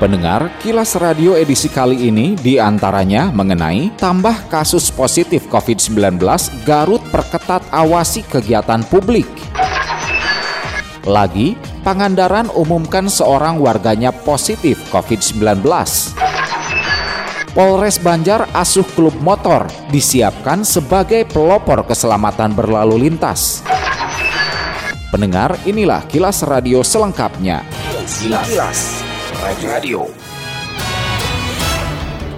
Pendengar, kilas radio edisi kali ini di antaranya mengenai tambah kasus positif COVID-19, Garut perketat awasi kegiatan publik. Lagi, Pangandaran umumkan seorang warganya positif COVID-19. Polres Banjar asuh klub motor disiapkan sebagai pelopor keselamatan berlalu lintas. Pendengar, inilah kilas radio selengkapnya. Kilas. Kilas. Radio.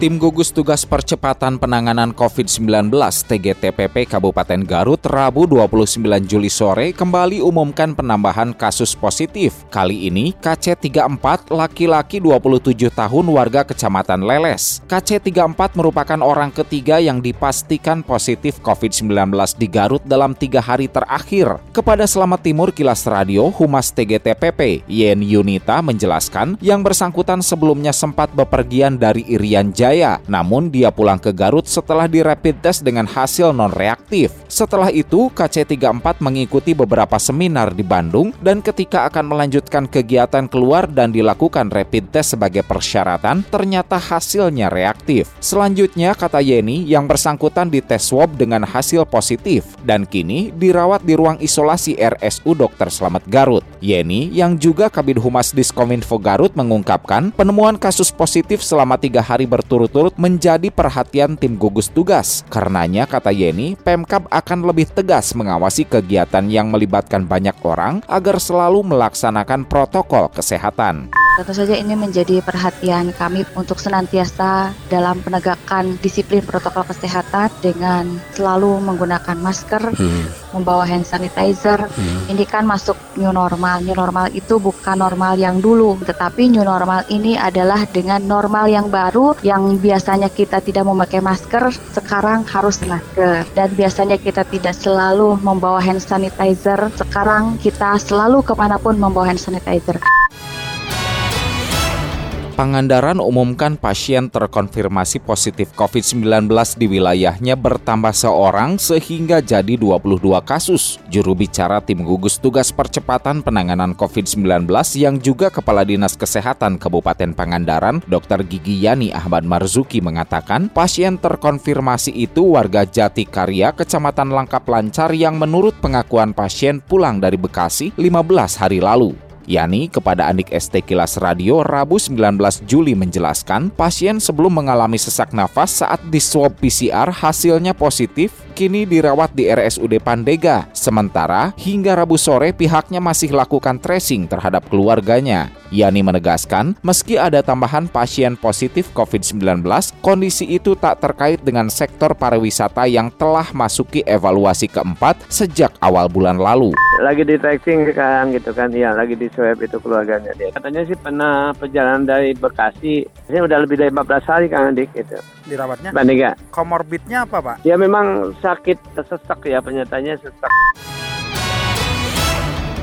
Tim gugus tugas percepatan penanganan COVID-19 TGTPP Kabupaten Garut Rabu 29 Juli sore kembali umumkan penambahan kasus positif. Kali ini KC34 laki-laki 27 tahun warga Kecamatan Leles. KC34 merupakan orang ketiga yang dipastikan positif COVID-19 di Garut dalam tiga hari terakhir. Kepada Selamat Timur Kilas Radio, Humas TGTPP Yen Yunita menjelaskan yang bersangkutan sebelumnya sempat bepergian dari Irian Jaya Jaya. Namun dia pulang ke Garut setelah di rapid test dengan hasil non-reaktif. Setelah itu, KC34 mengikuti beberapa seminar di Bandung dan ketika akan melanjutkan kegiatan keluar dan dilakukan rapid test sebagai persyaratan, ternyata hasilnya reaktif. Selanjutnya, kata Yeni, yang bersangkutan dites swab dengan hasil positif dan kini dirawat di ruang isolasi RSU Dr. Slamet Garut. Yeni, yang juga Kabid Humas Diskominfo Garut mengungkapkan penemuan kasus positif selama tiga hari berturut berturut-turut menjadi perhatian tim gugus tugas. Karenanya, kata Yeni, Pemkap akan lebih tegas mengawasi kegiatan yang melibatkan banyak orang agar selalu melaksanakan protokol kesehatan. Tentu saja ini menjadi perhatian kami untuk senantiasa dalam penegakan disiplin protokol kesehatan dengan selalu menggunakan masker, hmm. membawa hand sanitizer. Hmm. Ini kan masuk new normal. New normal itu bukan normal yang dulu, tetapi new normal ini adalah dengan normal yang baru yang biasanya kita tidak memakai masker, sekarang harus masker. Dan biasanya kita tidak selalu membawa hand sanitizer, sekarang kita selalu ke mana pun membawa hand sanitizer. Pangandaran umumkan pasien terkonfirmasi positif COVID-19 di wilayahnya bertambah seorang sehingga jadi 22 kasus. Juru bicara tim gugus tugas percepatan penanganan COVID-19 yang juga Kepala Dinas Kesehatan Kabupaten Pangandaran, Dr. Gigi Yani Ahmad Marzuki mengatakan pasien terkonfirmasi itu warga Jati Karya, Kecamatan Langkap Lancar yang menurut pengakuan pasien pulang dari Bekasi 15 hari lalu. Yani kepada Andik ST Kilas Radio Rabu 19 Juli menjelaskan pasien sebelum mengalami sesak nafas saat di swab PCR hasilnya positif kini dirawat di RSUD Pandega. Sementara hingga Rabu sore pihaknya masih lakukan tracing terhadap keluarganya. Yani menegaskan, meski ada tambahan pasien positif COVID-19, kondisi itu tak terkait dengan sektor pariwisata yang telah masuki evaluasi keempat sejak awal bulan lalu. Lagi di tracing kan gitu kan, ya lagi di swab itu keluarganya dia. Katanya sih pernah perjalanan dari Bekasi, ini udah lebih dari 14 hari kan adik gitu. Dirawatnya? Pandega. Komorbidnya apa Pak? Ya memang sakit sesak ya penyatanya sesak.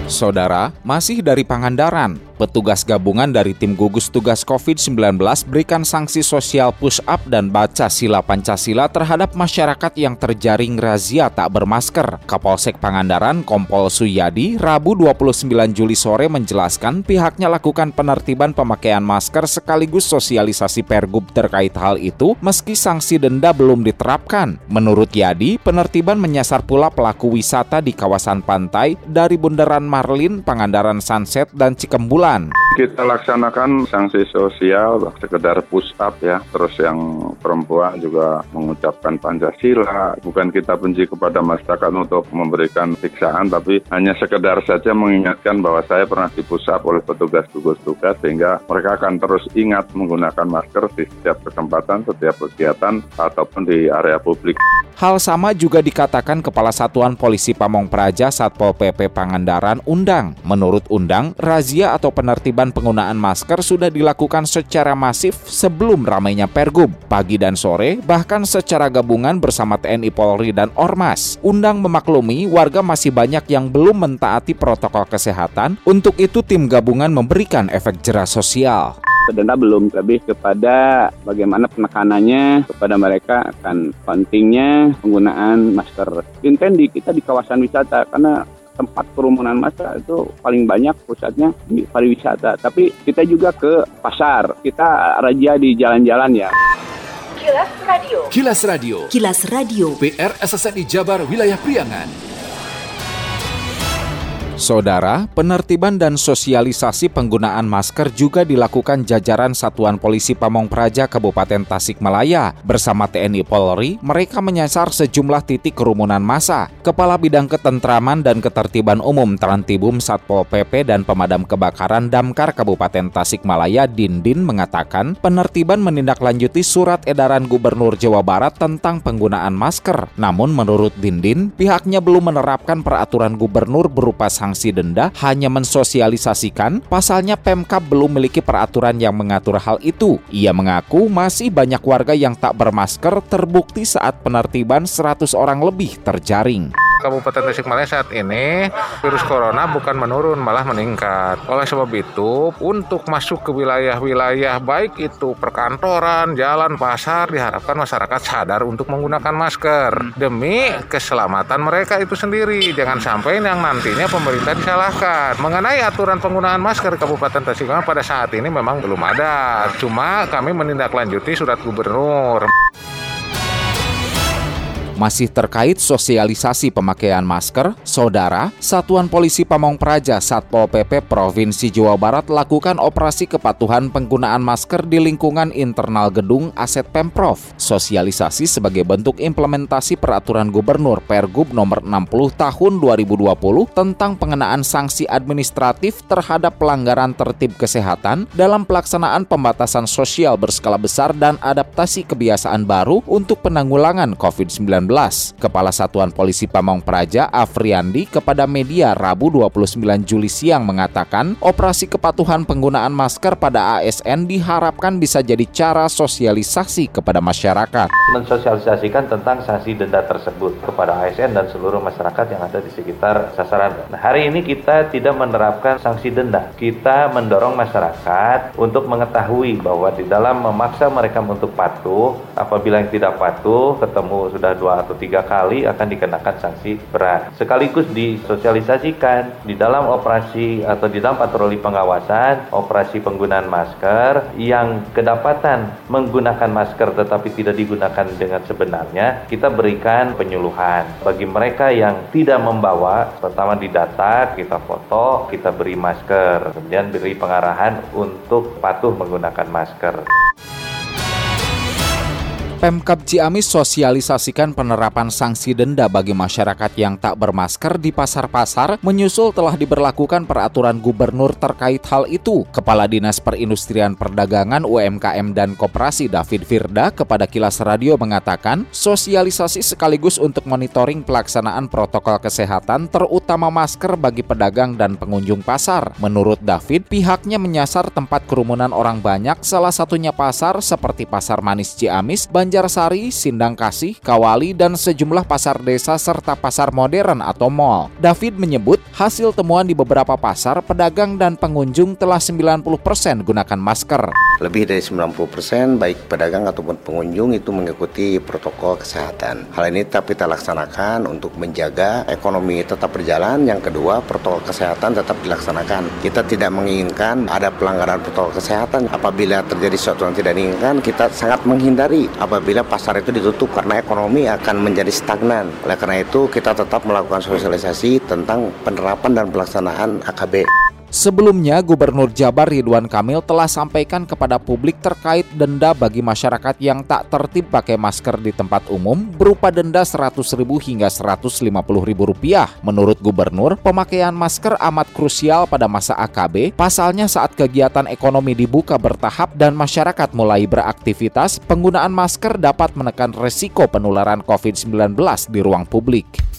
Saudara, masih dari Pangandaran, petugas gabungan dari tim gugus tugas COVID-19 berikan sanksi sosial push up dan baca sila Pancasila terhadap masyarakat yang terjaring razia tak bermasker. Kapolsek Pangandaran Kompol Suyadi Rabu 29 Juli sore menjelaskan pihaknya lakukan penertiban pemakaian masker sekaligus sosialisasi pergub terkait hal itu meski sanksi denda belum diterapkan. Menurut Yadi, penertiban menyasar pula pelaku wisata di kawasan pantai dari bundaran Marlin, Pangandaran Sunset, dan Cikembulan. Kita laksanakan sanksi sosial, sekedar push up ya. Terus yang perempuan juga mengucapkan Pancasila. Bukan kita benci kepada masyarakat untuk memberikan siksaan, tapi hanya sekedar saja mengingatkan bahwa saya pernah di push up oleh petugas gugus tugas sehingga mereka akan terus ingat menggunakan masker di setiap kesempatan, setiap kegiatan, ataupun di area publik. Hal sama juga dikatakan Kepala Satuan Polisi Pamong Praja Satpol PP Pangandaran Undang. Menurut Undang, razia atau penertiban penggunaan masker sudah dilakukan secara masif sebelum ramainya Pergub. Pagi dan sore, bahkan secara gabungan bersama TNI Polri dan Ormas. Undang memaklumi warga masih banyak yang belum mentaati protokol kesehatan, untuk itu tim gabungan memberikan efek jerah sosial denda belum lebih kepada bagaimana penekanannya kepada mereka akan pentingnya penggunaan masker. Intendi kita di kawasan wisata karena tempat kerumunan massa itu paling banyak pusatnya di pariwisata. Tapi kita juga ke pasar, kita raja di jalan-jalan ya. Kilas Radio. Kilas Radio. Kilas Radio. PR SSNI Jabar Wilayah Priangan. Saudara, penertiban dan sosialisasi penggunaan masker juga dilakukan jajaran Satuan Polisi Pamong Praja Kabupaten Tasikmalaya. Bersama TNI Polri, mereka menyasar sejumlah titik kerumunan massa. Kepala Bidang Ketentraman dan Ketertiban Umum Trantibum Satpol PP dan Pemadam Kebakaran Damkar Kabupaten Tasikmalaya Dindin mengatakan penertiban menindaklanjuti surat edaran Gubernur Jawa Barat tentang penggunaan masker. Namun menurut Dindin, pihaknya belum menerapkan peraturan gubernur berupa sanksi sanksi denda hanya mensosialisasikan, pasalnya Pemkap belum memiliki peraturan yang mengatur hal itu. Ia mengaku masih banyak warga yang tak bermasker terbukti saat penertiban 100 orang lebih terjaring. Kabupaten Tasikmalaya saat ini virus corona bukan menurun malah meningkat. Oleh sebab itu, untuk masuk ke wilayah-wilayah baik itu perkantoran, jalan, pasar diharapkan masyarakat sadar untuk menggunakan masker demi keselamatan mereka itu sendiri. Jangan sampai yang nantinya pemerintah disalahkan. Mengenai aturan penggunaan masker Kabupaten Tasikmalaya pada saat ini memang belum ada. Cuma kami menindaklanjuti surat gubernur. Masih terkait sosialisasi pemakaian masker, Saudara, Satuan Polisi Pamong Praja Satpol PP Provinsi Jawa Barat lakukan operasi kepatuhan penggunaan masker di lingkungan internal gedung aset Pemprov. Sosialisasi sebagai bentuk implementasi peraturan Gubernur Pergub nomor 60 tahun 2020 tentang pengenaan sanksi administratif terhadap pelanggaran tertib kesehatan dalam pelaksanaan pembatasan sosial berskala besar dan adaptasi kebiasaan baru untuk penanggulangan COVID-19. Kepala Satuan Polisi Pamong Praja Afriandi kepada media Rabu 29 Juli siang mengatakan operasi kepatuhan penggunaan masker pada ASN diharapkan bisa jadi cara sosialisasi kepada masyarakat. Mensosialisasikan tentang sanksi denda tersebut kepada ASN dan seluruh masyarakat yang ada di sekitar sasaran. Nah, hari ini kita tidak menerapkan sanksi denda. Kita mendorong masyarakat untuk mengetahui bahwa di dalam memaksa mereka untuk patuh, apabila yang tidak patuh ketemu sudah dua atau tiga kali akan dikenakan sanksi berat. Sekaligus disosialisasikan di dalam operasi atau di dalam patroli pengawasan, operasi penggunaan masker yang kedapatan menggunakan masker tetapi tidak digunakan dengan sebenarnya, kita berikan penyuluhan. Bagi mereka yang tidak membawa, pertama didata, kita foto, kita beri masker, kemudian beri pengarahan untuk patuh menggunakan masker. Pemkap Ciamis sosialisasikan penerapan sanksi denda bagi masyarakat yang tak bermasker di pasar-pasar menyusul telah diberlakukan peraturan gubernur terkait hal itu. Kepala Dinas Perindustrian Perdagangan UMKM dan Koperasi David Firda kepada Kilas Radio mengatakan, sosialisasi sekaligus untuk monitoring pelaksanaan protokol kesehatan terutama masker bagi pedagang dan pengunjung pasar. Menurut David, pihaknya menyasar tempat kerumunan orang banyak, salah satunya pasar seperti Pasar Manis Ciamis, Banjarsari, Sindang Kasih, Kawali, dan sejumlah pasar desa serta pasar modern atau mall. David menyebut hasil temuan di beberapa pasar, pedagang dan pengunjung telah 90% gunakan masker. Lebih dari 90% baik pedagang ataupun pengunjung itu mengikuti protokol kesehatan. Hal ini tetap kita laksanakan untuk menjaga ekonomi tetap berjalan. Yang kedua, protokol kesehatan tetap dilaksanakan. Kita tidak menginginkan ada pelanggaran protokol kesehatan. Apabila terjadi sesuatu yang tidak diinginkan, kita sangat menghindari apabila apabila pasar itu ditutup karena ekonomi akan menjadi stagnan. Oleh karena itu kita tetap melakukan sosialisasi tentang penerapan dan pelaksanaan AKB. Sebelumnya, Gubernur Jabar Ridwan Kamil telah sampaikan kepada publik terkait denda bagi masyarakat yang tak tertib pakai masker di tempat umum berupa denda Rp100.000 hingga Rp150.000. Menurut Gubernur, pemakaian masker amat krusial pada masa AKB, pasalnya saat kegiatan ekonomi dibuka bertahap dan masyarakat mulai beraktivitas, penggunaan masker dapat menekan resiko penularan COVID-19 di ruang publik.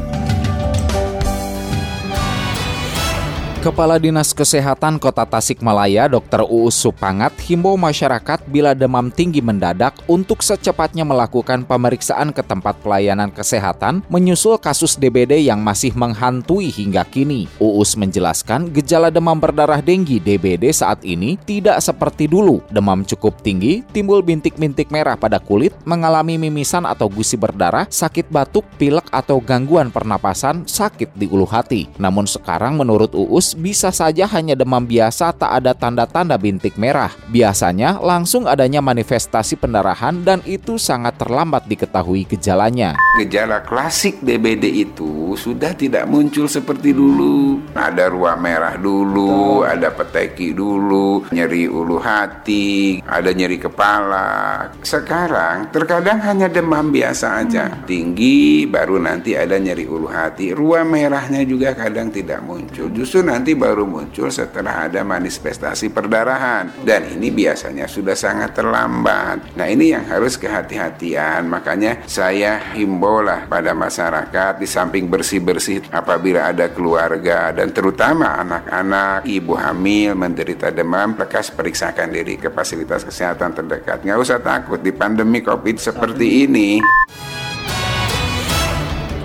Kepala Dinas Kesehatan Kota Tasikmalaya, Dr. Uus Supangat, himbau masyarakat bila demam tinggi mendadak untuk secepatnya melakukan pemeriksaan ke tempat pelayanan kesehatan menyusul kasus DBD yang masih menghantui hingga kini. Uus menjelaskan gejala demam berdarah denggi DBD saat ini tidak seperti dulu. Demam cukup tinggi, timbul bintik-bintik merah pada kulit, mengalami mimisan atau gusi berdarah, sakit batuk, pilek atau gangguan pernapasan, sakit di ulu hati. Namun sekarang menurut Uus bisa saja hanya demam biasa tak ada tanda-tanda bintik merah. Biasanya langsung adanya manifestasi pendarahan dan itu sangat terlambat diketahui gejalanya. Gejala klasik DBD itu sudah tidak muncul seperti dulu. Ada ruam merah dulu, ada peteki dulu, nyeri ulu hati, ada nyeri kepala. Sekarang terkadang hanya demam biasa aja. Tinggi baru nanti ada nyeri ulu hati. Ruam merahnya juga kadang tidak muncul. Justru nanti nanti baru muncul setelah ada manifestasi perdarahan dan ini biasanya sudah sangat terlambat. Nah ini yang harus kehati-hatian makanya saya himbau lah pada masyarakat di samping bersih-bersih apabila ada keluarga dan terutama anak-anak, ibu hamil menderita demam, lekas periksakan diri ke fasilitas kesehatan terdekat. Nggak usah takut di pandemi COVID seperti ini.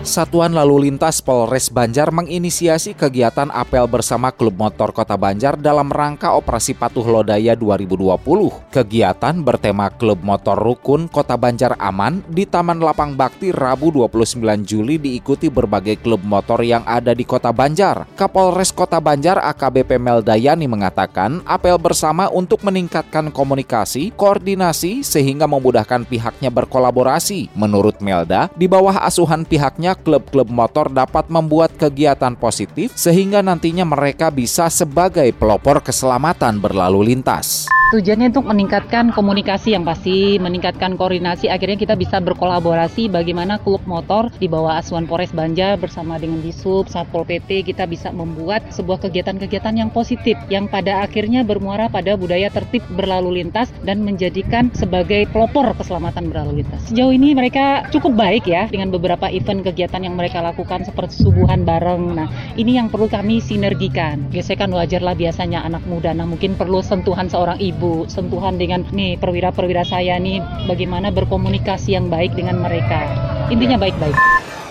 Satuan Lalu Lintas Polres Banjar menginisiasi kegiatan apel bersama Klub Motor Kota Banjar dalam rangka Operasi Patuh Lodaya 2020. Kegiatan bertema Klub Motor Rukun Kota Banjar Aman di Taman Lapang Bakti Rabu 29 Juli diikuti berbagai klub motor yang ada di Kota Banjar. Kapolres Kota Banjar AKBP Meldayani mengatakan apel bersama untuk meningkatkan komunikasi, koordinasi sehingga memudahkan pihaknya berkolaborasi. Menurut Melda, di bawah asuhan pihaknya klub-klub motor dapat membuat kegiatan positif sehingga nantinya mereka bisa sebagai pelopor keselamatan berlalu lintas. Tujuannya untuk meningkatkan komunikasi yang pasti, meningkatkan koordinasi, akhirnya kita bisa berkolaborasi bagaimana klub motor di bawah asuhan Polres Banjar bersama dengan Disub, Satpol PP, kita bisa membuat sebuah kegiatan-kegiatan yang positif, yang pada akhirnya bermuara pada budaya tertib berlalu lintas dan menjadikan sebagai pelopor keselamatan berlalu lintas. Sejauh ini mereka cukup baik ya dengan beberapa event kegiatan yang mereka lakukan seperti subuhan bareng. Nah, ini yang perlu kami sinergikan. Gesekan wajarlah biasanya anak muda, nah mungkin perlu sentuhan seorang ibu ibu sentuhan dengan nih perwira-perwira saya nih bagaimana berkomunikasi yang baik dengan mereka. Intinya baik-baik.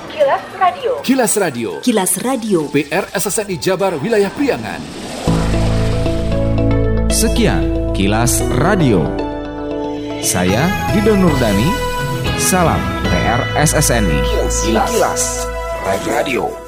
Kilas Radio. Kilas Radio. Kilas Radio. PR SSNI Jabar Wilayah Priangan. Sekian Kilas Radio. Saya Dido Nurdani. Salam PR SSNI Kilas, Kilas. Radio